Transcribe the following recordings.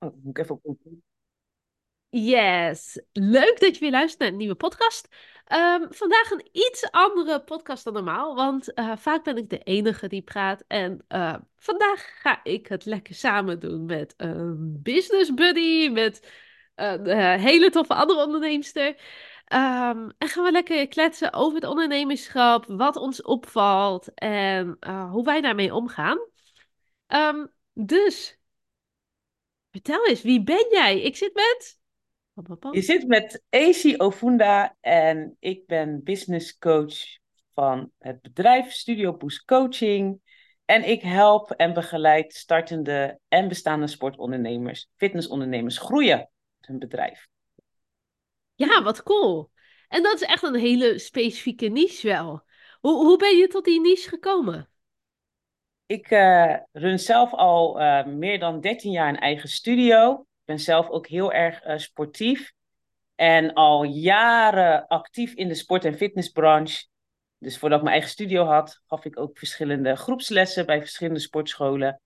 Oh, moet ik even op. Yes, leuk dat je weer luistert naar een nieuwe podcast. Ehm, vandaag een iets andere podcast dan normaal, want eh, vaak ben ik de enige die praat. En eh, vandaag ga ik het lekker samen doen met een business buddy, met een eh, hele toffe andere onderneemster. Ehm, en gaan we lekker kletsen over het ondernemerschap, wat ons opvalt en hoe wij daarmee omgaan. Ehm, dus, vertel eens, wie ben jij? Ik zit met... Je zit met AC Ofunda en ik ben business coach van het bedrijf Studio Boost Coaching. En ik help en begeleid startende en bestaande sportondernemers, fitnessondernemers groeien hun bedrijf. Ja, wat cool. En dat is echt een hele specifieke niche wel. Hoe, hoe ben je tot die niche gekomen? Ik uh, run zelf al uh, meer dan 13 jaar een eigen studio ben zelf ook heel erg uh, sportief. En al jaren actief in de sport- en fitnessbranche. Dus voordat ik mijn eigen studio had, gaf ik ook verschillende groepslessen bij verschillende sportscholen.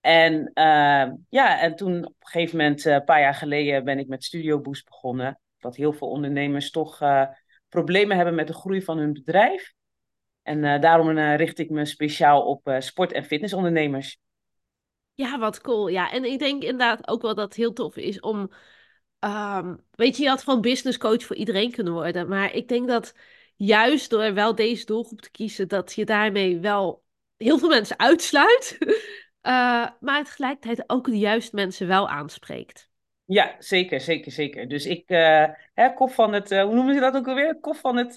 En ja, en toen op een gegeven moment, een paar jaar geleden, ben ik met Studio Boost begonnen. Dat heel veel ondernemers toch problemen hebben met de groei van hun bedrijf. En daarom richt ik me speciaal op sport- en fitnessondernemers. Ja, wat cool. Ja, en ik denk inderdaad ook wel dat het heel tof is om. Um, weet je, je had van business coach voor iedereen kunnen worden. Maar ik denk dat juist door wel deze doelgroep te kiezen, dat je daarmee wel heel veel mensen uitsluit. uh, maar tegelijkertijd ook de juiste mensen wel aanspreekt. Ja, zeker, zeker, zeker. Dus ik, uh, hè, kop van het, uh, hoe noemen ze dat ook alweer? Kop van het,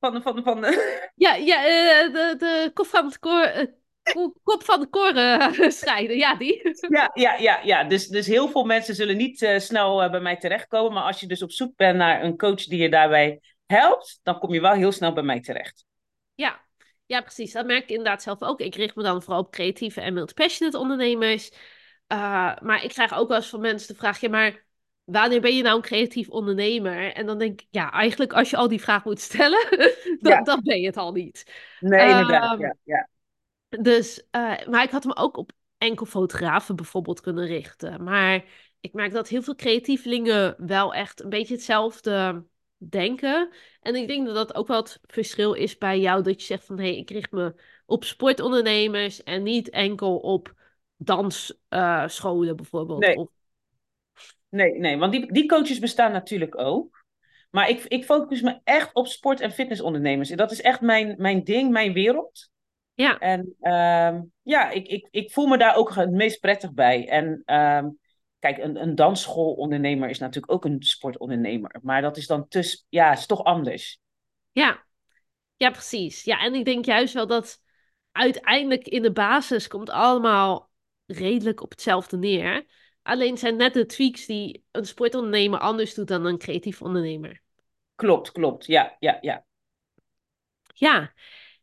van de, van van de... Ja, ja de, de kop van het koor, kop van de koren scheiden, ja, die. Ja, ja, ja, ja. Dus, dus heel veel mensen zullen niet uh, snel uh, bij mij terechtkomen. Maar als je dus op zoek bent naar een coach die je daarbij helpt, dan kom je wel heel snel bij mij terecht. Ja, ja precies. Dat merk ik inderdaad zelf ook. Ik richt me dan vooral op creatieve en multi-passionate ondernemers. Uh, maar ik krijg ook wel eens van mensen de vraag, ja, maar wanneer ben je nou een creatief ondernemer? En dan denk ik, ja, eigenlijk als je al die vragen moet stellen, dan, ja. dan ben je het al niet. Nee, inderdaad, um, ja, ja. Dus, uh, maar ik had hem ook op enkel fotografen bijvoorbeeld kunnen richten. Maar ik merk dat heel veel creatievelingen wel echt een beetje hetzelfde denken. En ik denk dat dat ook wel het verschil is bij jou. Dat je zegt van, hé, hey, ik richt me op sportondernemers en niet enkel op dansscholen uh, bijvoorbeeld. Nee. Of... nee, nee, want die, die coaches bestaan natuurlijk ook. Maar ik, ik focus me echt op sport- en fitnessondernemers. En dat is echt mijn, mijn ding, mijn wereld. Ja. En um, ja, ik, ik, ik voel me daar ook het meest prettig bij. En um, kijk, een, een dansschoolondernemer is natuurlijk ook een sportondernemer. Maar dat is dan dus, ja, is toch anders. Ja. ja, precies. Ja, en ik denk juist wel dat uiteindelijk in de basis komt allemaal redelijk op hetzelfde neer. Alleen zijn net de tweaks die een sportondernemer anders doet dan een creatief ondernemer. Klopt, klopt. Ja, ja, ja. Ja,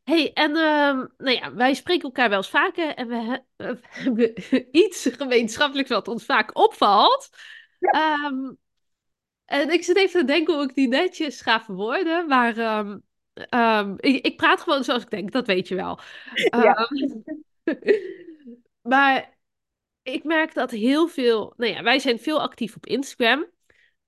hey, en uh, nou ja, wij spreken elkaar wel eens vaker en we, he we hebben iets gemeenschappelijks wat ons vaak opvalt. Ja. Um, en ik zit even te denken hoe ik die netjes ga verwoorden, maar um, um, ik, ik, praat gewoon zoals ik denk, dat weet je wel. Ja. maar ik merk dat heel veel, nou ja, wij zijn veel actief op Instagram.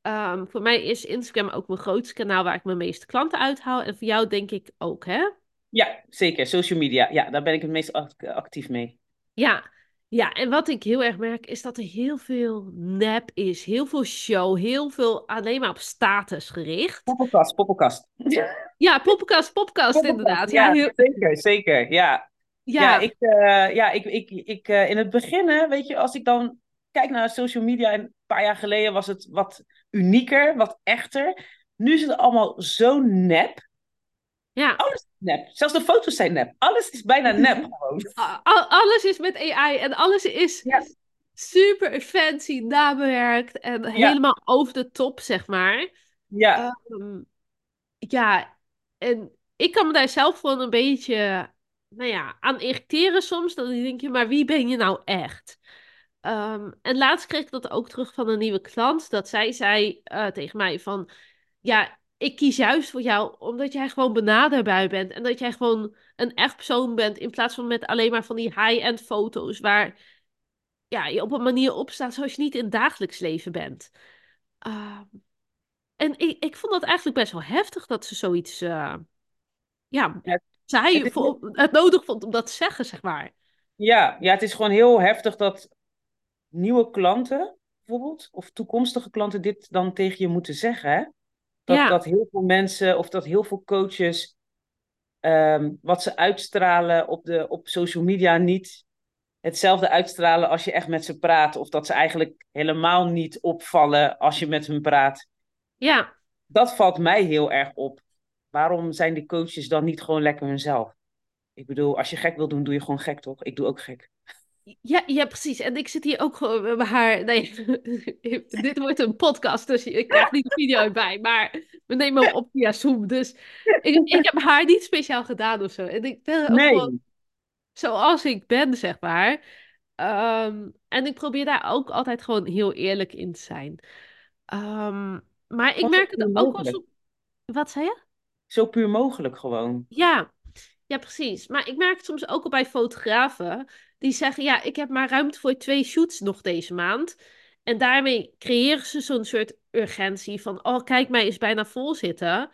Um, voor mij is Instagram ook mijn grootste kanaal waar ik mijn meeste klanten uithaal. En voor jou denk ik ook, hè? Ja, zeker. Social media. Ja, daar ben ik het meest actief mee. Ja. ja, en wat ik heel erg merk is dat er heel veel nep is. Heel veel show. Heel veel alleen maar op status gericht. Poppenkast, poppenkast. Ja, poppenkast, poppenkast inderdaad. Ja, ja heel... zeker, zeker. Ja, ja. ja ik, uh, ja, ik, ik, ik uh, in het begin, weet je, als ik dan kijk naar social media, een paar jaar geleden was het wat unieker, wat echter. Nu is het allemaal zo nep. Ja. Alles is nep. Zelfs de foto's zijn nep. Alles is bijna nep gewoon. Alles is met AI en alles is ja. super fancy, nabewerkt en Ja. helemaal over de top, zeg maar. Ja, Ehm, ja, en ik kan me daar zelf gewoon een beetje, nou ja, aan irriteren soms. Dan denk je, maar wie ben je nou echt? Ehm, en laatst kreeg ik dat ook terug van een nieuwe klant. Dat zij zei eh, tegen mij van... Ja, ik kies juist voor jou omdat jij gewoon benaderbaar bent. En dat jij gewoon een echt persoon bent. In plaats van met alleen maar van die high-end foto's. Waar ja, je op een manier opstaat zoals je niet in het dagelijks leven bent. Ehm, en ik, ik vond dat eigenlijk best wel heftig dat ze zoiets, uh, ja, Ja, zij het is, voor, het nodig vond om dat te zeggen, zeg maar. ja, ja, het is gewoon heel heftig dat nieuwe klanten, bijvoorbeeld, of toekomstige klanten, dit dan tegen je moeten zeggen. Hè? Dat, Ja, dat heel veel mensen of dat heel veel coaches ehm, wat ze uitstralen op, de, op social media niet hetzelfde uitstralen als je echt met ze praat. Of dat ze eigenlijk helemaal niet opvallen als je met hen praat. ja. Dat valt mij heel erg op. Waarom zijn die coaches dan niet gewoon lekker hunzelf? Ik bedoel, als je gek wil doen, doe je gewoon gek, toch? Ik doe ook gek. Ja, ja, precies. En ik zit hier ook gewoon met haar. Nee, dit wordt een podcast, dus ik krijg niet de video bij. Maar we nemen hem op via Zoom. Dus ik, ik heb haar niet speciaal gedaan of zo. En ik ben ook gewoon zoals ik ben, zeg maar. Ehm, en ik probeer daar ook altijd gewoon heel eerlijk in te zijn. Ehm, maar ik merk het ook wel zo. Wat zei je? Zo puur mogelijk gewoon. Ja, ja, precies. Maar ik merk het soms ook al bij fotografen. Die zeggen, ja, ik heb maar ruimte voor twee shoots nog deze maand. En daarmee creëren ze zo'n soort urgentie van, oh, kijk, mij is bijna vol zitten.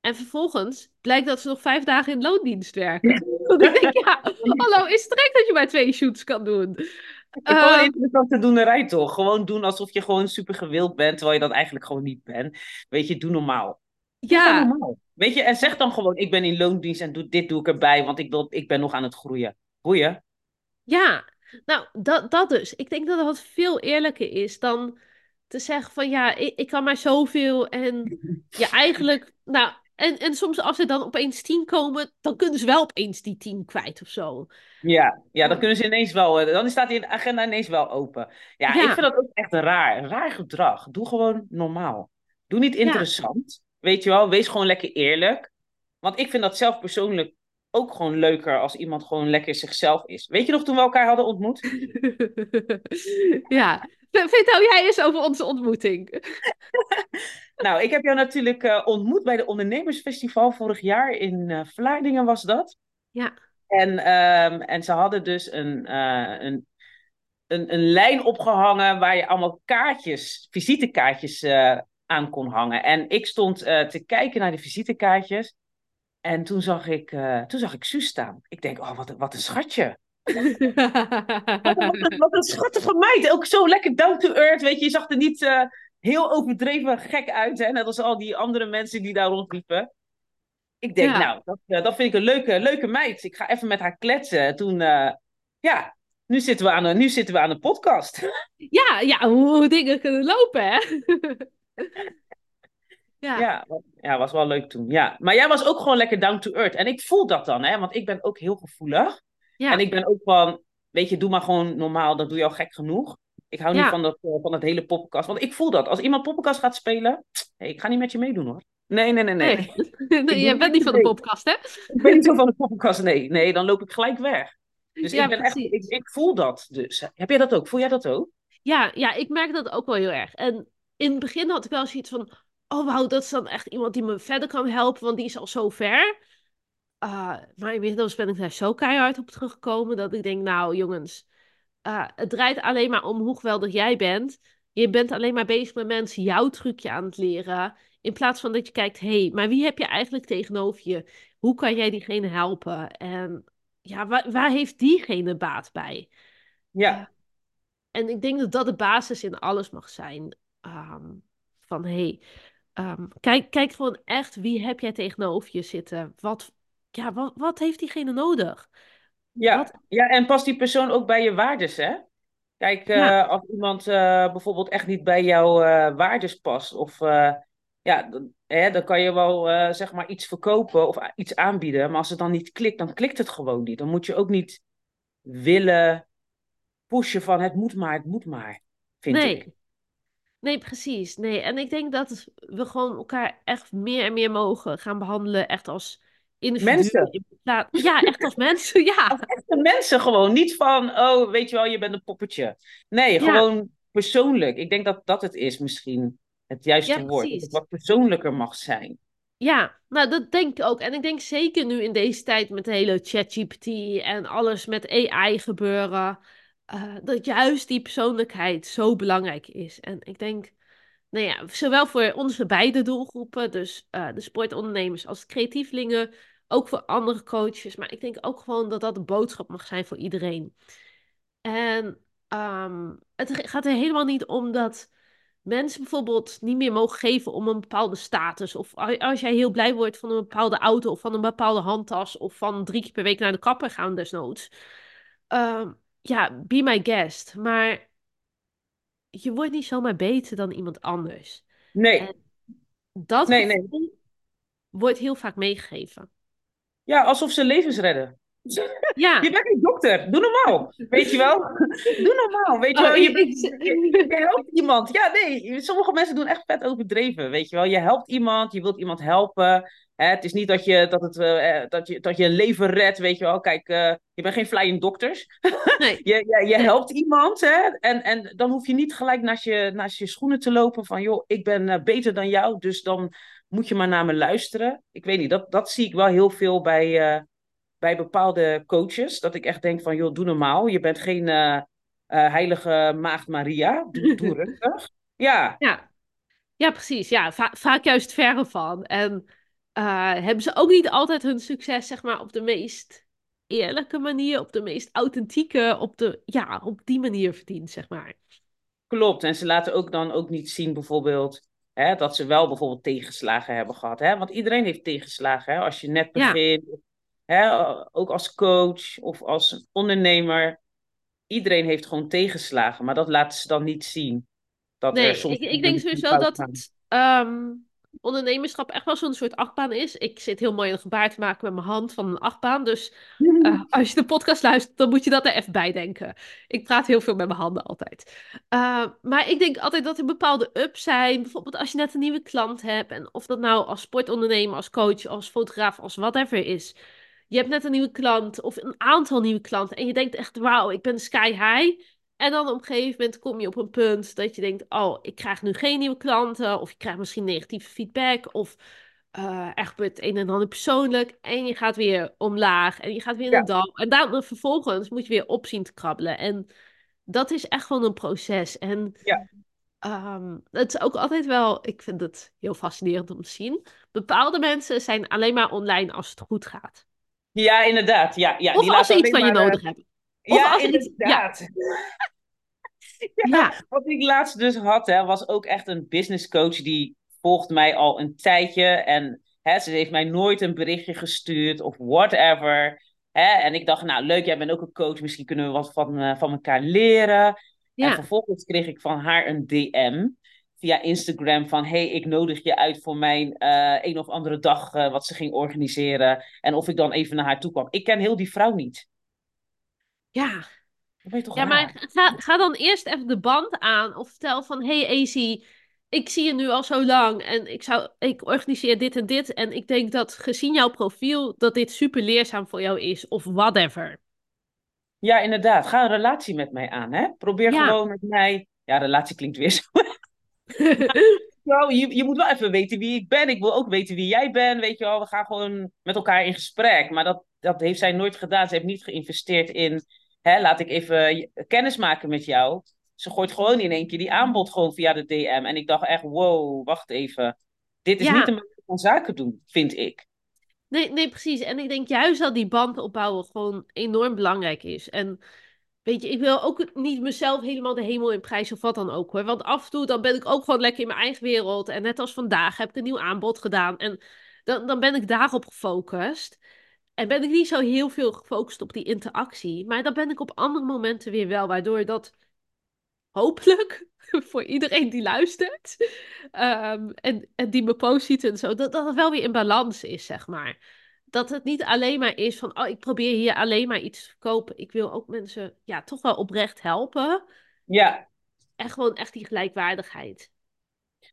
En vervolgens blijkt dat ze nog vijf dagen in loondienst werken. Ik denk, ja, hallo, is het dat je maar twee shoots kan doen? Ik vond een Ehm, interessante doenerij toch? Gewoon doen alsof je gewoon super gewild bent, terwijl je dat eigenlijk gewoon niet bent. Weet je, doe normaal. Ja. Weet je, en zeg dan gewoon, ik ben in loondienst en doe, dit doe ik erbij, want ik, wil, ik ben nog aan het groeien. Boeien. ja. Nou, dat, dat dus. Ik denk dat dat veel eerlijker is dan te zeggen van ja, ik, ik kan maar zoveel en ja, eigenlijk, nou, en, en soms als er dan opeens tien komen, dan kunnen ze wel opeens die tien kwijt of zo. Ja, ja, dan kunnen ze ineens wel, eh, dan staat die agenda ineens wel open. Ja, ik vind dat ook echt raar. Raar gedrag. Doe gewoon normaal. Doe niet ja. Weet je wel, wees gewoon lekker eerlijk. Want ik vind dat zelf persoonlijk ook gewoon leuker als iemand gewoon lekker zichzelf is. Weet je nog toen we elkaar hadden ontmoet? Ja. Vertel jij eens over onze ontmoeting. Nou, ik heb jou natuurlijk eh, ontmoet bij de Ondernemersfestival vorig jaar in eh, Vlaardingen was dat. Ja. En, ehm, en ze hadden dus een, eh, een, een, een lijn opgehangen waar je allemaal kaartjes, visitekaartjes aan kon hangen. En ik stond eh, te kijken naar de visitekaartjes. En toen zag ik, eh, toen zag ik Suus staan. Ik denk, oh, wat, een- wat een schatje. Wat een, wat een, wat een schattige meid. Ook zo lekker down to earth, weet je. Je zag er niet eh, heel overdreven gek uit, hè. Net als al die andere mensen die daar rondliepen. Ik denk, Ja. nou, dat, dat vind ik een leuke, leuke meid. Ik ga even met haar kletsen. Toen, ja, nu zitten we aan een, nu zitten we aan een podcast. Ja, ja, hoe dingen kunnen lopen, hè? Ja, Ja, ja, was wel leuk toen. Ja, maar jij was ook gewoon lekker down to earth. En ik voel dat dan, hè, want ik ben ook heel gevoelig. En ja, ik ben ook van, weet je, doe maar gewoon normaal, dat doe je al gek genoeg. Ik hou niet van dat, eh, van dat hele poppenkast. Want ik voel dat. Als iemand poppenkast gaat spelen, hey, ik ga niet met je meedoen hoor. Nee, nee, nee, nee. Nee, jij bent niet van de podcast, hè? Ik ben niet zo van de poppenkast, nee. Nee, dan loop ik gelijk weg. Dus Ja, ik ben echt, ik, ik voel dat dus. Heb jij dat ook? Voel jij dat ook? Ja, ja, ik merk dat ook wel heel erg. En in het begin had ik wel zoiets van... Oh, wauw, dat is dan echt iemand die me verder kan helpen, want die is al zo ver. Uh, maar inmiddels ben ik daar zo keihard op teruggekomen dat ik denk, nou jongens, uh, het draait alleen maar om hoe geweldig jij bent. Je bent alleen maar bezig met mensen jouw trucje aan het leren. In plaats van dat je kijkt, hé, hey, maar wie heb je eigenlijk tegenover je? Hoe kan jij diegene helpen? En ja, waar, waar heeft diegene baat bij? Uh, Ja, en ik denk dat dat de basis in alles mag zijn. Um, van hey, um, kijk, kijk gewoon echt wie heb jij tegenover je zitten? Wat, ja, wat, wat heeft diegene nodig? Wat, ja, ja. En past die persoon ook bij je waardes, hè? Kijk, ja, eh, als iemand eh, bijvoorbeeld echt niet bij jouw eh waardes past, of ja, dan, hè, dan kan je wel zeg maar iets verkopen of iets aanbieden, maar als het dan niet klikt, dan klikt het gewoon niet. Dan moet je ook niet willen pushen van het moet maar, het moet maar, vind ik. Nee, precies. Nee, en ik denk dat we gewoon elkaar echt meer en meer mogen gaan behandelen, echt als individu. Mensen, in plaats- Ja, echt als mensen, ja. als echte mensen gewoon, niet van, oh, weet je wel, je bent een poppetje. Nee, Ja, gewoon persoonlijk. Ik denk dat dat het is misschien het ja, juiste woord, dat het wat persoonlijker mag zijn. Ja, nou dat denk ik ook. En ik denk zeker nu in deze tijd met de hele ChatGPT en alles met AI gebeuren. Uh, dat juist die persoonlijkheid zo belangrijk is. En ik denk, nou ja, zowel voor onze beide doelgroepen, dus uh, de sportondernemers als creatievelingen, ook voor andere coaches. Maar ik denk ook gewoon dat dat een boodschap mag zijn voor iedereen. En um, het gaat er helemaal niet om dat mensen bijvoorbeeld niet meer mogen geven om een bepaalde status. Of als jij heel blij wordt van een bepaalde auto of van een bepaalde handtas of van drie keer per week naar de kapper gaan desnoods. Uh, ja, be my guest. Maar je wordt niet zomaar beter dan iemand anders. Nee. En dat nee, nee. wordt heel vaak meegegeven. Ja, alsof ze levens redden. Ja. Je bent geen dokter. Doe normaal. Weet je wel? Doe normaal. Weet je oh, wel? Je, bent, je, helpt iemand. Ja, nee. Sommige mensen doen echt vet overdreven. Weet je wel? Je helpt iemand. Je wilt iemand helpen. Hè? Het is niet dat je, dat, het, uh, dat, je, dat je een leven redt. Weet je wel? Kijk, uh, je bent geen flying dokters. Nee. je, je, je helpt iemand. Hè? En, en dan hoef je niet gelijk naast je, naast je schoenen te lopen. Van joh, ik ben uh, beter dan jou. Dus dan moet je maar naar me luisteren. Ik weet niet. Dat, dat zie ik wel heel veel bij bij bepaalde coaches. Dat ik echt denk van, joh, doe normaal. Je bent geen heilige maagd Maria. Doe, doe rustig. Ja. ja. Ja, precies. Ja, va vaak juist verre van. En uh, hebben ze ook niet altijd hun succes, zeg maar, op de meest eerlijke manier, op de meest authentieke, op, de, ja, op die manier verdiend, zeg maar. Klopt. En ze laten ook dan ook niet zien, bijvoorbeeld, hè, dat ze wel bijvoorbeeld tegenslagen hebben gehad. Hè? Want iedereen heeft tegenslagen. Hè? Als je net begint, ja Hè, ook als coach of als ondernemer. Iedereen heeft gewoon tegenslagen, maar dat laten ze dan niet zien. Dat nee, er soms ik, ik denk sowieso dat het um, ondernemerschap echt wel zo'n soort achtbaan is. Ik zit heel mooi een gebaar te maken met mijn hand van een achtbaan. Dus uh, als je de podcast luistert, dan moet je dat er even bij denken. Ik praat heel veel met mijn handen altijd. Uh, maar ik denk altijd dat er bepaalde ups zijn. Bijvoorbeeld als je net een nieuwe klant hebt. En of dat nou als sportondernemer, als coach, als fotograaf, als whatever is je hebt net een nieuwe klant of een aantal nieuwe klanten en je denkt echt, wauw, ik ben sky high. En dan op een gegeven moment kom je op een punt dat je denkt, oh, ik krijg nu geen nieuwe klanten of je krijgt misschien negatieve feedback of uh, gebeurt het een en ander persoonlijk en je gaat weer omlaag en je gaat weer in de dal. En dan vervolgens moet je weer op zien te krabbelen. En dat is echt gewoon een proces. En ja. Um, het is ook altijd wel, ik vind het heel fascinerend om te zien. Bepaalde mensen zijn alleen maar online als het goed gaat. Ja, inderdaad. Ja, ja, of die als ze iets van je nodig hebben. Ja, inderdaad. Ja. ja. wat ik laatst dus had, hè, was ook echt een business coach die volgt mij al een tijdje. En hè, ze heeft mij nooit een berichtje gestuurd of whatever. Hè, en ik dacht, nou leuk, jij bent ook een coach, misschien kunnen we wat van, uh, van elkaar leren. Ja. En vervolgens kreeg ik van haar een DM via Instagram van hey, ik nodig je uit voor mijn uh, een of andere dag uh, wat ze ging organiseren. En of ik dan even naar haar toe kwam. Ik ken heel die vrouw niet. Ja. ja, maar ga, ga dan eerst even de band aan. Of vertel van hey Easy, ik zie je nu al zo lang. En ik, zou, ik organiseer dit en dit. En ik denk dat gezien jouw profiel, dat dit super leerzaam voor jou is. Of whatever. Ja, inderdaad. Ga een relatie met mij aan. Hè? Probeer gewoon met mij. Ja, relatie klinkt weer zo. nou, je, je moet wel even weten wie ik ben. Ik wil ook weten wie jij bent. Weet je wel, we gaan gewoon met elkaar in gesprek. Maar dat, dat heeft zij nooit gedaan. Ze heeft niet geïnvesteerd in. Hè, laat ik even kennis maken met jou. Ze gooit gewoon in één keer die aanbod gewoon via de DM. En ik dacht echt, wow, wacht even. Dit is niet een manier van zaken doen, vind ik. Nee, nee, precies. En ik denk juist dat die band opbouwen gewoon enorm belangrijk is. En Weet je, ik wil ook niet mezelf helemaal de hemel in prijs of wat dan ook hoor. Want af en toe dan ben ik ook gewoon lekker in mijn eigen wereld. En net als vandaag heb ik een nieuw aanbod gedaan. En dan, dan ben ik daarop gefocust. En ben ik niet zo heel veel gefocust op die interactie. Maar dan ben ik op andere momenten weer wel. Waardoor dat hopelijk voor iedereen die luistert. Um, en, en die me post ziet en zo. Dat, dat het wel weer in balans is, zeg maar dat het niet alleen maar is van, oh, ik probeer hier alleen maar iets te verkopen. Ik wil ook mensen, ja, toch wel oprecht helpen. Ja. En gewoon echt die gelijkwaardigheid.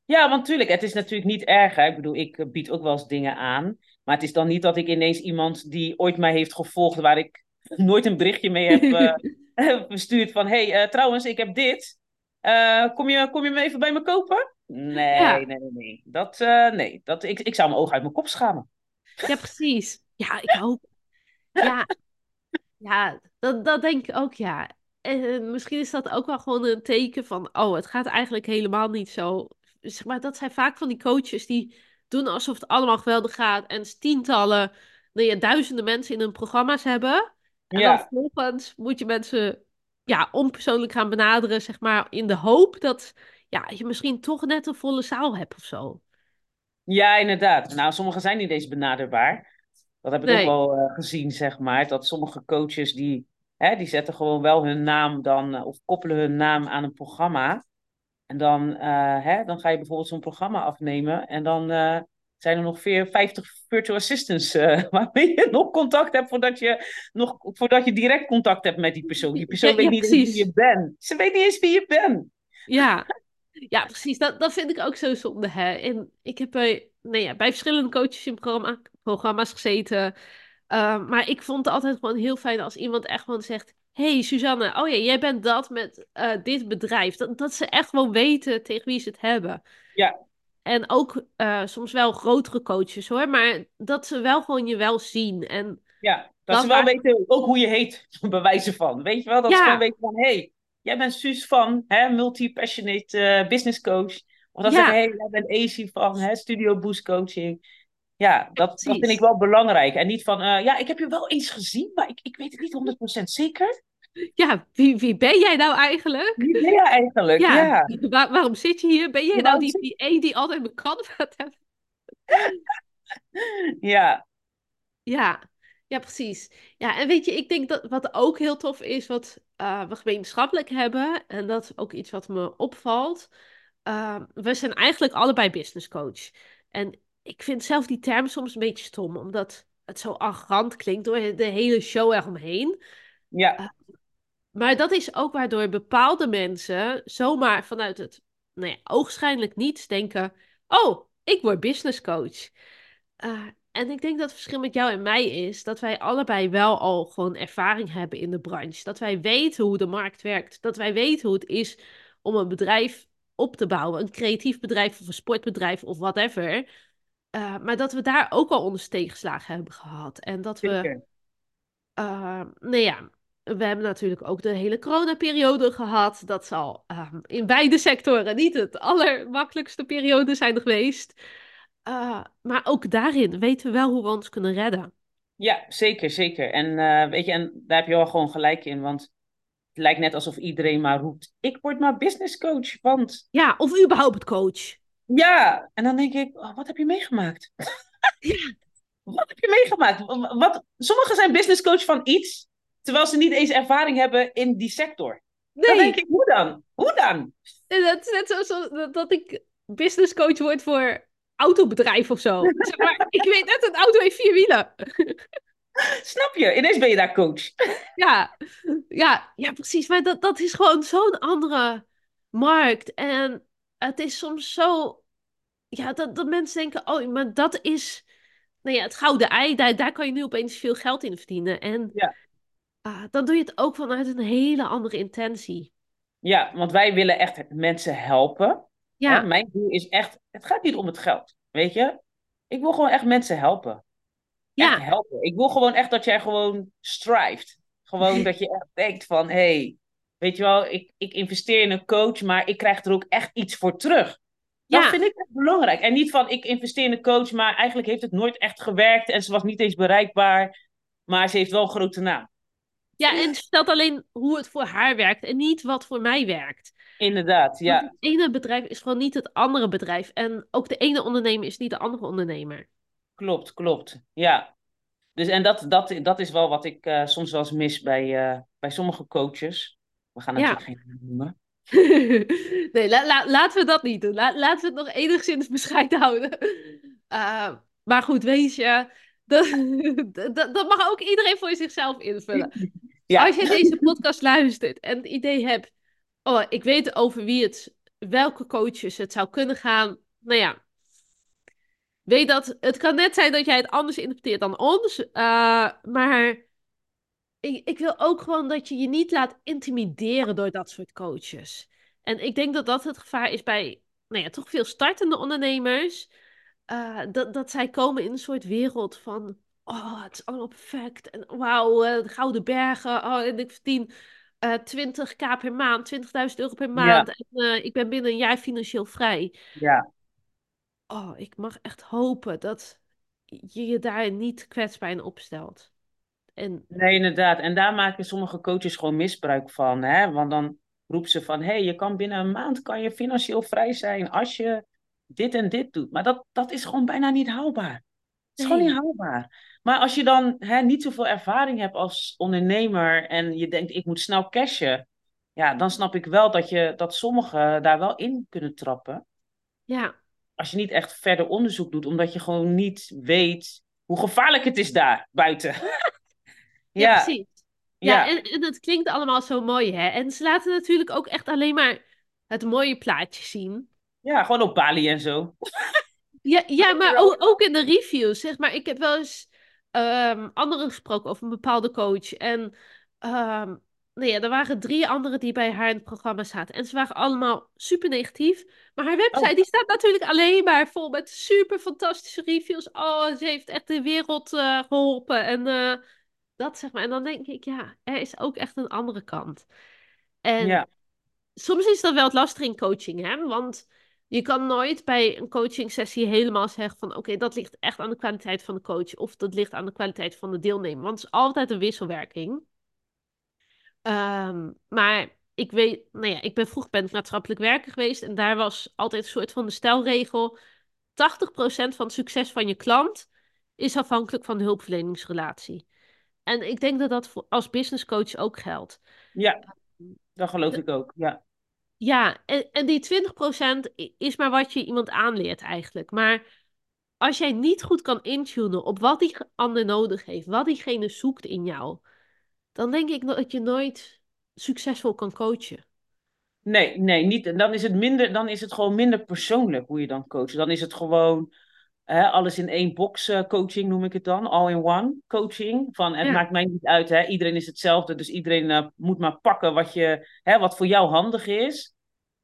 Ja, want natuurlijk, het is natuurlijk niet erg. Hè? Ik bedoel, ik bied ook wel eens dingen aan. Maar het is dan niet dat ik ineens iemand die ooit mij heeft gevolgd, waar ik nooit een berichtje mee heb uh, verstuurd van, hey, uh, trouwens, ik heb dit. Uh, kom, je, kom je me even bij me kopen? Nee, nee, nee, nee. Dat, nee. Dat, ik, ik zou mijn ogen uit mijn kop schamen. Ja, precies. Ja, ik hoop. Ja, ja dat, dat denk ik ook, ja. en misschien is dat ook wel gewoon een teken van, oh, het gaat eigenlijk helemaal niet zo. Zeg maar, dat zijn vaak van die coaches die doen alsof het allemaal geweldig gaat en tientallen, nee, ja, duizenden mensen in hun programma's hebben. En Ja. dan vervolgens moet je mensen ja, onpersoonlijk gaan benaderen, zeg maar, in de hoop dat ja, je misschien toch net een volle zaal hebt of zo. Ja, inderdaad. Nou, sommigen zijn niet eens benaderbaar. Dat heb ik Nee. ook wel eh, gezien, zeg maar. Dat sommige coaches die, hè, die zetten gewoon wel hun naam dan, eh, of koppelen hun naam aan een programma. En dan, eh, hè, dan ga je bijvoorbeeld zo'n programma afnemen. En dan eh, zijn er nog veer- 50 virtual assistants eh, waarmee je nog contact hebt voordat je, nog, voordat je direct contact hebt met die persoon. Die persoon Ja, weet ja, niet eens wie je bent. Ze weet niet eens wie je bent. Ja, ja precies. Dat, dat vind ik ook zo zonde. Hè. En ik heb bij, nee, ja, bij verschillende coaches in programma, programma's gezeten. Uh, maar ik vond het altijd gewoon heel fijn als iemand echt gewoon zegt... hey, Suzanne, oh ja, jij bent dat met uh, dit bedrijf. Dat, dat ze echt gewoon weten tegen wie ze het hebben. Ja. En ook uh, soms wel grotere coaches hoor. Maar dat ze wel gewoon je wel zien. En ja, dat, dat ze wel waar- weten ook hoe je heet, bij wijze van. Weet je wel? Dat Ja. ze gewoon weten van, hé, hey, jij bent Suus van, hè, multi-passionate eh, business coach. Of dat Ja. hé, hey, jij bent AC van, hè, Studio Boost Coaching. Ja, dat, dat vind ik wel belangrijk. En niet van, eh, ja, ik heb je wel eens gezien, maar ik, ik weet het niet 100% zeker. ja, wie, wie ben jij nou eigenlijk? Wie ben je eigenlijk? Ja, Ja. Waar- waarom zit je hier? Ben jij nou die zit- die altijd mijn kandidaat heeft? Ja. Ja, ja, precies. Ja, en weet je, ik denk dat wat ook heel tof is, wat eh, we gemeenschappelijk hebben, en dat is ook iets wat me opvalt. eh, we zijn eigenlijk allebei business coach. En ik vind zelf die term soms een beetje stom, omdat het zo arrogant klinkt door de hele show eromheen. Ja. Maar dat is ook waardoor bepaalde mensen zomaar vanuit het nou ja, oogschijnlijk niets denken: Oh, ik word business coach. Uh, en ik denk dat het verschil met jou en mij is dat wij allebei wel al gewoon ervaring hebben in de branche. Dat wij weten hoe de markt werkt. Dat wij weten hoe het is om een bedrijf op te bouwen. Een creatief bedrijf of een sportbedrijf of whatever. Uh, maar dat we daar ook al onder steekgeslagen hebben gehad. En dat we. Uh, nou ja, we hebben natuurlijk ook de hele coronaperiode gehad. Dat zal um, in beide sectoren niet het allermakkelijkste periode zijn geweest. Uh, maar ook daarin weten we wel hoe we ons kunnen redden. Ja, zeker, zeker. En weet je, en daar heb je wel gewoon gelijk in, want het lijkt net alsof iedereen maar roept: ik word maar business coach, want Ja, of überhaupt coach. Ja. En dan denk ik: oh, wat heb je meegemaakt? Ja. Wat heb je meegemaakt? Wat, sommigen zijn business coach van iets, terwijl ze niet eens ervaring hebben in die sector. Nee. Dan denk ik: hoe dan? Hoe dan? Dat is net zoals dat ik business coach word voor autobedrijf of zo. Zeg maar, ik weet net, een auto heeft vier wielen. Snap je? Ineens ben je daar coach. Ja, ja, ja precies. Maar dat, dat is gewoon zo'n andere markt. En het is soms zo... Ja, dat, dat mensen denken, oh, maar dat is... Nou ja, het gouden ei, daar, daar kan je nu opeens veel geld in verdienen. En Ja. ah, dan doe je het ook vanuit een hele andere intentie. Ja, want wij willen echt mensen helpen. Ja, Hè, Mijn doel is echt, het gaat niet om het geld, weet je? Ik wil gewoon echt mensen helpen. ja, Echt helpen. Ik wil gewoon echt dat jij gewoon strift. Gewoon dat je echt denkt van, hé, hey, weet je wel, ik, ik investeer in een coach, maar ik krijg er ook echt iets voor terug. Dat ja. vind ik echt belangrijk. En niet van, ik investeer in een coach, maar eigenlijk heeft het nooit echt gewerkt en ze was niet eens bereikbaar, maar ze heeft wel een grote naam. Ja, en stelt alleen hoe het voor haar werkt en niet wat voor mij werkt. Inderdaad, Want ja. het ene bedrijf is gewoon niet het andere bedrijf. En ook de ene ondernemer is niet de andere ondernemer. Klopt, klopt. Ja. Dus en dat, dat, dat is wel wat ik eh, soms wel eens mis bij, eh, bij sommige coaches. We gaan Ja. natuurlijk geen naam noemen. nee, la- la- laten we dat niet doen. La- laten we het nog enigszins bescheiden houden. Uh, maar goed, weet je, dat, dat, dat mag ook iedereen voor zichzelf invullen. Ja. Als je deze podcast luistert en het idee hebt, oh, ik weet over wie het, welke coaches het zou kunnen gaan. Nou ja, weet dat het kan net zijn dat jij het anders interpreteert dan ons. uh, maar ik, ik wil ook gewoon dat je je niet laat intimideren door dat soort coaches. En ik denk dat dat het gevaar is bij, nou ja, toch veel startende ondernemers. Uh, dat, dat zij komen in een soort wereld van, oh, het is allemaal perfect. En wauw, uh, de gouden bergen. Oh, en ik verdien eh 20k per maand, 20.000 euro per Ja, maand. En eh, ik ben binnen een jaar financieel vrij. ja. Oh, ik mag echt hopen dat je je daar niet kwetsbaar in opstelt. En Nee, inderdaad. En daar maken sommige coaches gewoon misbruik van. Hè? Want dan roepen ze van, hé, hey, je kan binnen een maand kan je financieel vrij zijn als je dit en dit doet. Maar dat, dat is gewoon bijna niet haalbaar. Het is gewoon niet haalbaar. Maar als je dan hè, niet zoveel ervaring hebt als ondernemer en je denkt, ik moet snel cashen. Ja, dan snap ik wel dat, je, dat sommigen daar wel in kunnen trappen. ja, Als je niet echt verder onderzoek doet, omdat je gewoon niet weet hoe gevaarlijk het is daar buiten. ja, Ja, precies. Ja, ja. en, en het klinkt allemaal zo mooi, hè? En ze laten natuurlijk ook echt alleen maar het mooie plaatje zien. Ja, gewoon op Bali en zo. Ja, ja maar ook, ook in de reviews, zeg maar. Ik heb wel eens ehm, anderen gesproken over een bepaalde coach. En ehm, nou ja, er waren drie anderen die bij haar in het programma zaten. En ze waren allemaal super negatief. Maar haar website Oh, die staat natuurlijk alleen maar vol met super fantastische reviews. Oh, ze heeft echt de wereld eh, geholpen. En eh, dat zeg maar. En dan denk ik, ja, er is ook echt een andere kant. En ja, soms is dat wel het lastig in coaching, hè? Want je kan nooit bij een coaching sessie helemaal zeggen van oké, dat ligt echt aan de kwaliteit van de coach of dat ligt aan de kwaliteit van de deelnemer. Want het is altijd een wisselwerking. Ehm, maar ik weet, nou ja, ik ben vroeg ben ik maatschappelijk werker geweest en daar was altijd een soort van de stelregel: 80% van het succes van je klant is afhankelijk van de hulpverleningsrelatie. En ik denk dat dat als business coach ook geldt. ja, dat geloof ik ook. Ja, Ja, en, en die 20% i- is maar wat je iemand aanleert eigenlijk. Maar als jij niet goed kan intunen op wat die ander nodig heeft, wat diegene zoekt in jou, dan denk ik dat je nooit succesvol kan coachen. nee, nee, niet. En dan is het minder, dan is het gewoon minder persoonlijk hoe je dan coacht. Dan is het gewoon alles in één box eh, coaching noem ik het dan, all in one coaching. Van het Ja, maakt mij niet uit, hè, iedereen is hetzelfde, dus iedereen eh, moet maar pakken wat je, hè, wat voor jou handig is.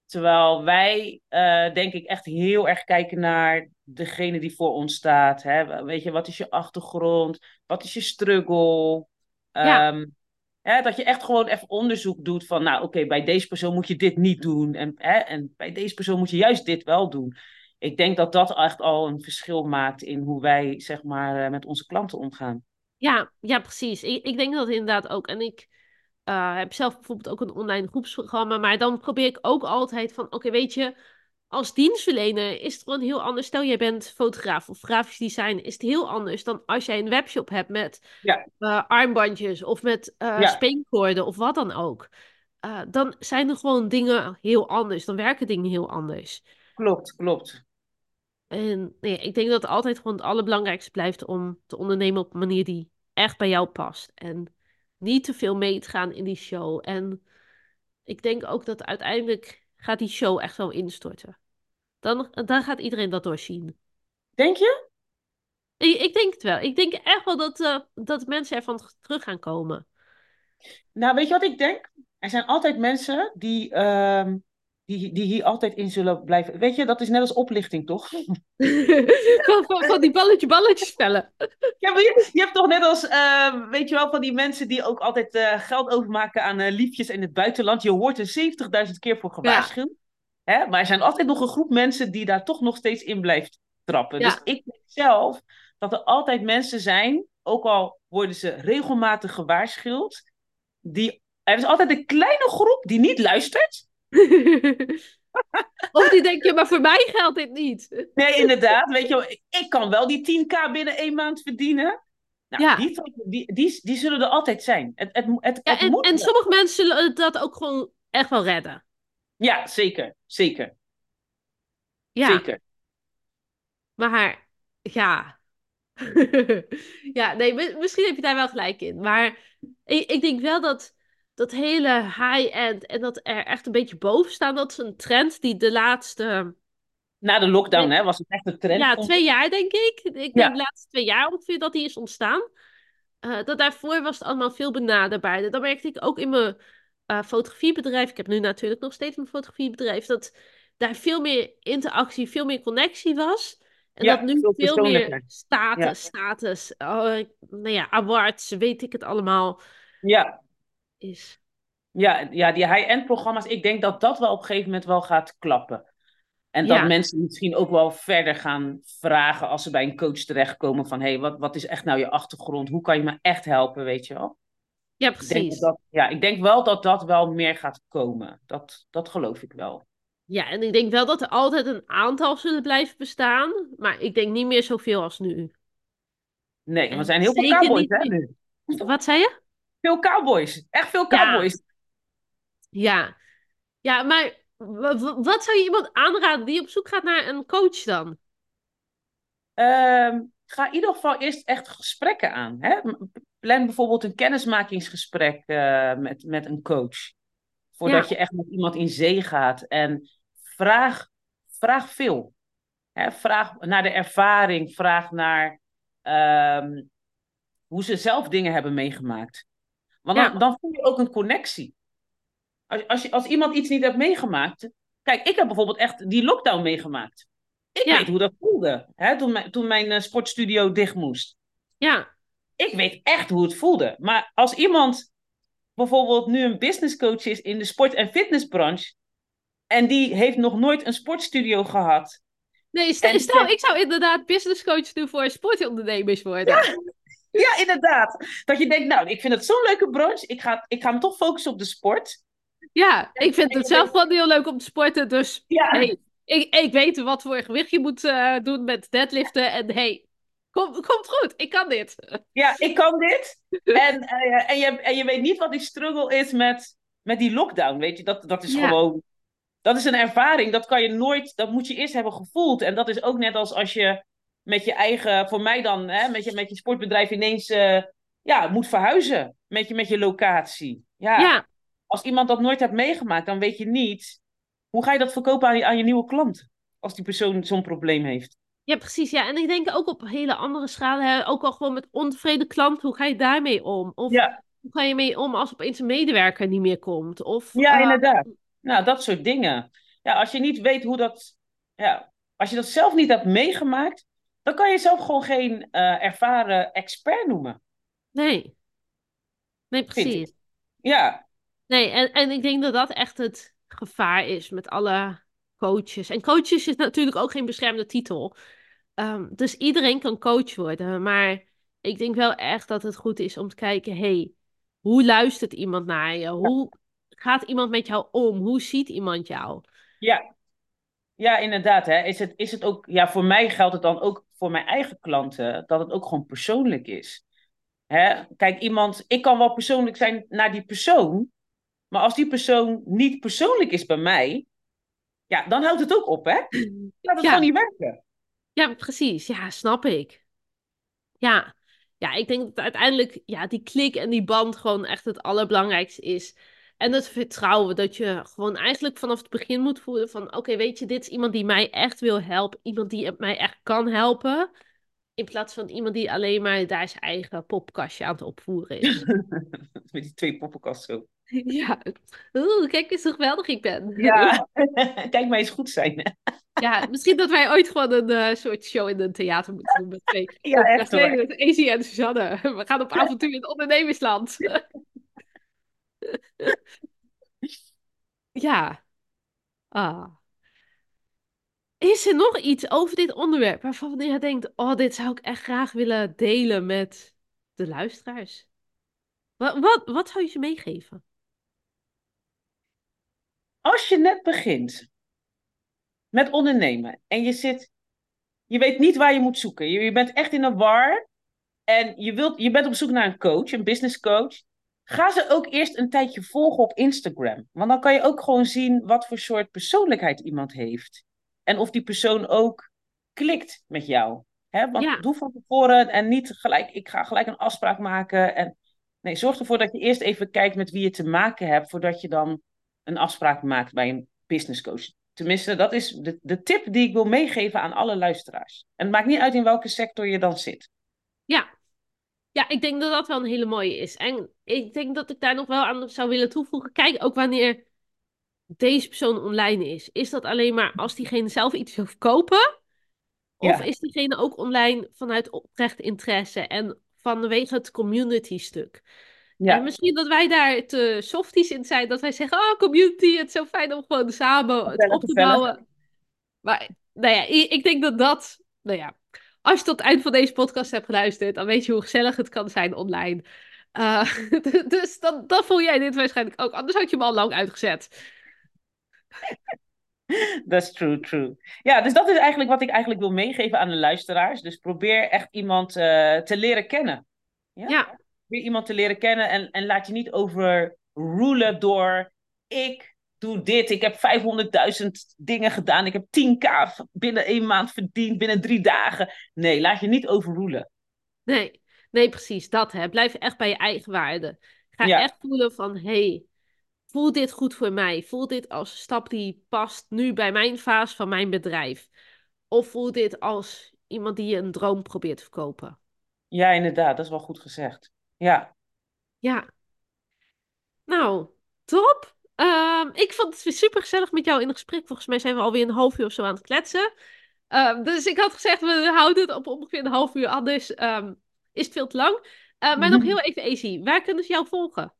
Terwijl wij, eh, denk ik, echt heel erg kijken naar degene die voor ons staat. Hè? Weet je, wat is je achtergrond? Wat is je struggle? ja, Ehm, hè, dat je echt gewoon even onderzoek doet van, nou oké, bij deze persoon moet je dit niet doen. En, hè, en bij deze persoon moet je juist dit wel doen. Ik denk dat dat echt al een verschil maakt in hoe wij, zeg maar, eh, met onze klanten omgaan. ja, ja, precies. Ik, ik denk dat inderdaad ook. En ik eh, heb zelf bijvoorbeeld ook een online groepsprogramma, maar dan probeer ik ook altijd van, oké, weet je, als dienstverlener is het gewoon heel anders. Stel, jij bent fotograaf of grafisch designer, is het heel anders dan als jij een webshop hebt met Ja, eh, armbandjes of met ja, speenkoorden of wat dan ook. Dan zijn er gewoon dingen heel anders. Dan werken dingen heel anders. klopt, klopt. En nee, ik denk dat het altijd gewoon het allerbelangrijkste blijft om te ondernemen op een manier die echt bij jou past. En niet te veel mee te gaan in die show. En ik denk ook dat uiteindelijk gaat die show echt wel instorten. Dan, dan gaat iedereen dat doorzien. Denk je? Ik, ik denk het wel. Ik denk echt wel dat, eh, dat mensen ervan terug gaan komen. Nou, weet je wat ik denk? Er zijn altijd mensen die, ehm, die, die hier altijd in zullen blijven. Weet je, dat is net als oplichting, toch? van, van, van die balletje balletjes spellen. Ja, maar je, je hebt toch net als, ehm, weet je wel, van die mensen die ook altijd eh, geld overmaken aan eh, liefjes in het buitenland. Je hoort er 70.000 keer voor Ja, gewaarschuwd. Hè? Maar er zijn altijd nog een groep mensen die daar toch nog steeds in blijft trappen. Dus ik denk zelf dat er altijd mensen zijn, ook al worden ze regelmatig gewaarschuwd, die, er is altijd een kleine groep die niet luistert. Of die denk je, maar voor mij geldt dit niet. Nee, inderdaad. Weet je, wel, ik kan wel die 10k binnen één maand verdienen. Nou, Ja, die, die, die, die zullen er altijd zijn. Het, het, het, ja het en, moet en sommige mensen zullen dat ook gewoon echt wel redden. Ja, zeker. Zeker. Ja, Zeker. maar ja. Ja, nee, mi- misschien heb je daar wel gelijk in. Maar ik, ik denk wel dat dat hele high-end en dat er echt een beetje boven staan, dat is een trend die de laatste, Na de lockdown hè, was het echt een trend, ja, twee jaar denk ik. Ik denk Ja, de laatste twee jaar ongeveer dat die is ontstaan. Eh, dat daarvoor was het allemaal veel benaderbaarder. Dat merkte ik ook in mijn eh, fotografiebedrijf. Ik heb nu natuurlijk nog steeds mijn fotografiebedrijf. Dat daar veel meer interactie, veel meer connectie was. En dat nu veel veel meer. Ja, status, status, oh, nou ja, awards, weet ik het allemaal ja, is. Ja, ja, die high-end programma's, ik denk dat dat wel op een gegeven moment wel gaat klappen. En dat Ja, mensen misschien ook wel verder gaan vragen als ze bij een coach terechtkomen van, hé, hey, wat, wat is echt nou je achtergrond? Hoe kan je me echt helpen, weet je wel? ja, Ik denk, precies. dat, ja, ik denk wel dat dat wel meer gaat komen. Dat, dat geloof ik wel. Ja, en ik denk wel dat er altijd een aantal zullen blijven bestaan, maar ik denk niet meer zoveel als nu. Nee, En zijn heel veel cowboys, hè, nu. Wat zei je? Veel cowboys. Echt veel cowboys. ja. Ja, maar wat zou je iemand aanraden die op zoek gaat naar een coach dan? Ehm, ga in ieder geval eerst echt gesprekken aan. Hè? Plan bijvoorbeeld een kennismakingsgesprek eh, met, met een coach. Voordat Ja, je echt met iemand in zee gaat. En vraag, vraag veel. Hè? Vraag naar de ervaring. Vraag naar ehm, hoe ze zelf dingen hebben meegemaakt. Want ja, dan, dan voel je ook een connectie. Als, als, je, als iemand iets niet hebt meegemaakt. Kijk, ik heb bijvoorbeeld echt die lockdown meegemaakt. Ik weet hoe dat voelde. Hè? Toen, mijn, toen mijn eh, sportstudio dicht moest. ja, Ik weet echt hoe het voelde. Maar als iemand bijvoorbeeld nu een businesscoach is in de sport- en fitnessbranche. En die heeft nog nooit een sportstudio gehad. Nee, En stel, ik zou inderdaad business coach doen voor sportondernemers worden. ja, inderdaad. Dat je denkt, nou, ik vind het zo'n leuke branche. Ik ga, ik ga me toch focussen op de sport. Ja, ik vind het zelf gewoon heel leuk om te sporten. Dus ja, hey, ik, ik weet wat voor gewicht je moet eh, doen met deadliften. En hey, kom, komt goed, ik kan dit. ja, ik kan dit. En, eh, en, je, en je weet niet wat die struggle is met, met die lockdown. Weet je, dat, dat is Ja, gewoon dat is een ervaring. Dat kan je nooit, dat moet je eerst hebben gevoeld. En dat is ook net als als je met je eigen, voor mij dan, hè, met, je, met je sportbedrijf ineens eh, ja, moet verhuizen met je, met je locatie. Ja, ja, als iemand dat nooit heeft meegemaakt, dan weet je niet hoe ga je dat verkopen aan je, aan je nieuwe klant. Als die persoon zo'n probleem heeft. ja, precies. Ja, en ik denk ook op hele andere schalen. Hè, ook al gewoon met ontevreden klanten, hoe ga je daarmee om? Of Ja, hoe ga je mee om als opeens een medewerker niet meer komt? Of ja, eh, inderdaad. Nou, dat soort dingen. Ja, als je niet weet hoe dat, ja, als je dat zelf niet hebt meegemaakt, dan kan je zelf gewoon geen eh, ervaren expert noemen, nee, nee, precies. Ja, Nee, en, en ik denk dat dat echt het gevaar is met alle coaches. En coaches is natuurlijk ook geen beschermde titel. Ehm, dus iedereen kan coach worden. Maar ik denk wel echt dat het goed is om te kijken: hey, hoe luistert iemand naar je? Hoe gaat iemand met jou om? Hoe ziet iemand jou? ja, ja, inderdaad. Hè. Is het, is het ook, ja, voor mij geldt het dan ook voor mijn eigen klanten, dat het ook gewoon persoonlijk is. Hè? Kijk, iemand, ik kan wel persoonlijk zijn naar die persoon, maar als die persoon niet persoonlijk is bij mij, ja, dan houdt het ook op, hè? Laat het gewoon Ja, niet werken. ja, precies. Ja, snap ik. Ja. Ja, ik denk dat uiteindelijk ja, die klik en die band gewoon echt het allerbelangrijkste is. En het vertrouwen dat je gewoon eigenlijk vanaf het begin moet voelen van... Oké, weet je, dit is iemand die mij echt wil helpen. Iemand die mij echt kan helpen. In plaats van iemand die alleen maar daar zijn eigen popkastje aan het opvoeren is. Met die twee poppenkasten zo. Ja. Oeh, kijk eens hoe geweldig ik ben. Ja, kijk mij eens goed zijn. Ja, misschien dat wij ooit gewoon een eh, soort show in een theater moeten doen met twee Ja, echt hoor. Met en Suzanne. We gaan op avontuur in het ondernemersland. Ja. Ah. Is er nog iets over dit onderwerp waarvan je denkt: Oh, dit zou ik echt graag willen delen met de luisteraars? Wat, wat, wat zou je ze meegeven? Als je net begint met ondernemen en je zit, je weet niet waar je moet zoeken, je, je bent echt in een war en je, wilt, je bent op zoek naar een coach, een business coach, ga ze ook eerst een tijdje volgen op Instagram. Want dan kan je ook gewoon zien wat voor soort persoonlijkheid iemand heeft. En of die persoon ook klikt met jou. Hè? Want Ja, doe van tevoren en niet gelijk, ik ga gelijk een afspraak maken. En, nee, zorg ervoor dat je eerst even kijkt met wie je te maken hebt, voordat je dan een afspraak maakt bij een business coach. Tenminste, dat is de, de tip die ik wil meegeven aan alle luisteraars. En het maakt niet uit in welke sector je dan zit. ja. Ja, ik denk dat dat wel een hele mooie is. En ik denk dat ik daar nog wel aan zou willen toevoegen. Kijk ook wanneer deze persoon online is. Is dat alleen maar als diegene zelf iets wil kopen? Of Ja, is diegene ook online vanuit oprecht interesse en vanwege het community stuk? Ja, En misschien dat wij daar te softies in zijn. Dat wij zeggen, oh community, het is zo fijn om gewoon samen het op te bouwen. Maar nou ja, ik, ik denk dat dat, nou ja, als je tot het eind van deze podcast hebt geluisterd, dan weet je hoe gezellig het kan zijn online. Eh, dus dan, dan voel jij dit waarschijnlijk ook. Anders had je hem al lang uitgezet. that's true, true. Ja, dus dat is eigenlijk wat ik eigenlijk wil meegeven aan de luisteraars. Dus probeer echt iemand eh, te leren kennen. Ja? Ja, Probeer iemand te leren kennen en, en laat je niet overrulen door ik doe dit, ik heb 500.000 dingen gedaan, ik heb 10k binnen één maand verdiend, binnen drie dagen. Nee, laat je niet overrulen. nee, nee, precies dat hè. Blijf echt bij je eigen waarde. Ga Ja. echt voelen van, hey, voel dit goed voor mij? Voel dit als een stap die past nu bij mijn fase van mijn bedrijf? Of voel dit als iemand die je een droom probeert te verkopen? Ja, inderdaad, dat is wel goed gezegd. Ja, Ja, nou, top. Ehm, ik vond het weer super gezellig met jou in gesprek. Volgens mij zijn we alweer een half uur of zo aan het kletsen. Ehm, dus ik had gezegd, we houden het op ongeveer een half uur. Anders ehm, is het veel te lang. Eh, maar nog Mhm. heel even, Easy. Waar kunnen ze jou volgen?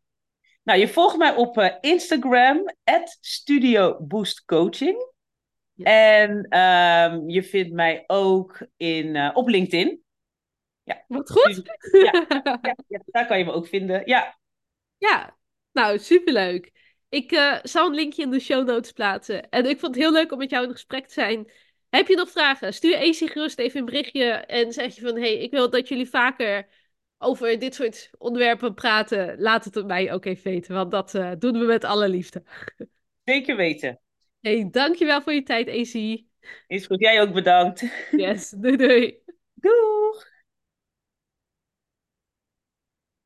nou je volgt mij op eh, Instagram, Studio Boost Coaching. Ja. En je vindt mij ook in, eh, op LinkedIn. Wat goed. Ja. Ja, ja, daar kan je me ook vinden. Ja, Ja, nou, superleuk. Ik eh, zal een linkje in de show notes plaatsen. En ik vond het heel leuk om met jou in gesprek te zijn. Heb je nog vragen? Stuur AC gerust even een berichtje en zeg je van... hey, ik wil dat jullie vaker over dit soort onderwerpen praten. Laat het mij ook even weten, want dat eh, doen we met alle liefde. zeker weten. hey, dankjewel voor je tijd, AC. Is goed. Jij ook bedankt. Yes, doei doei. Doei!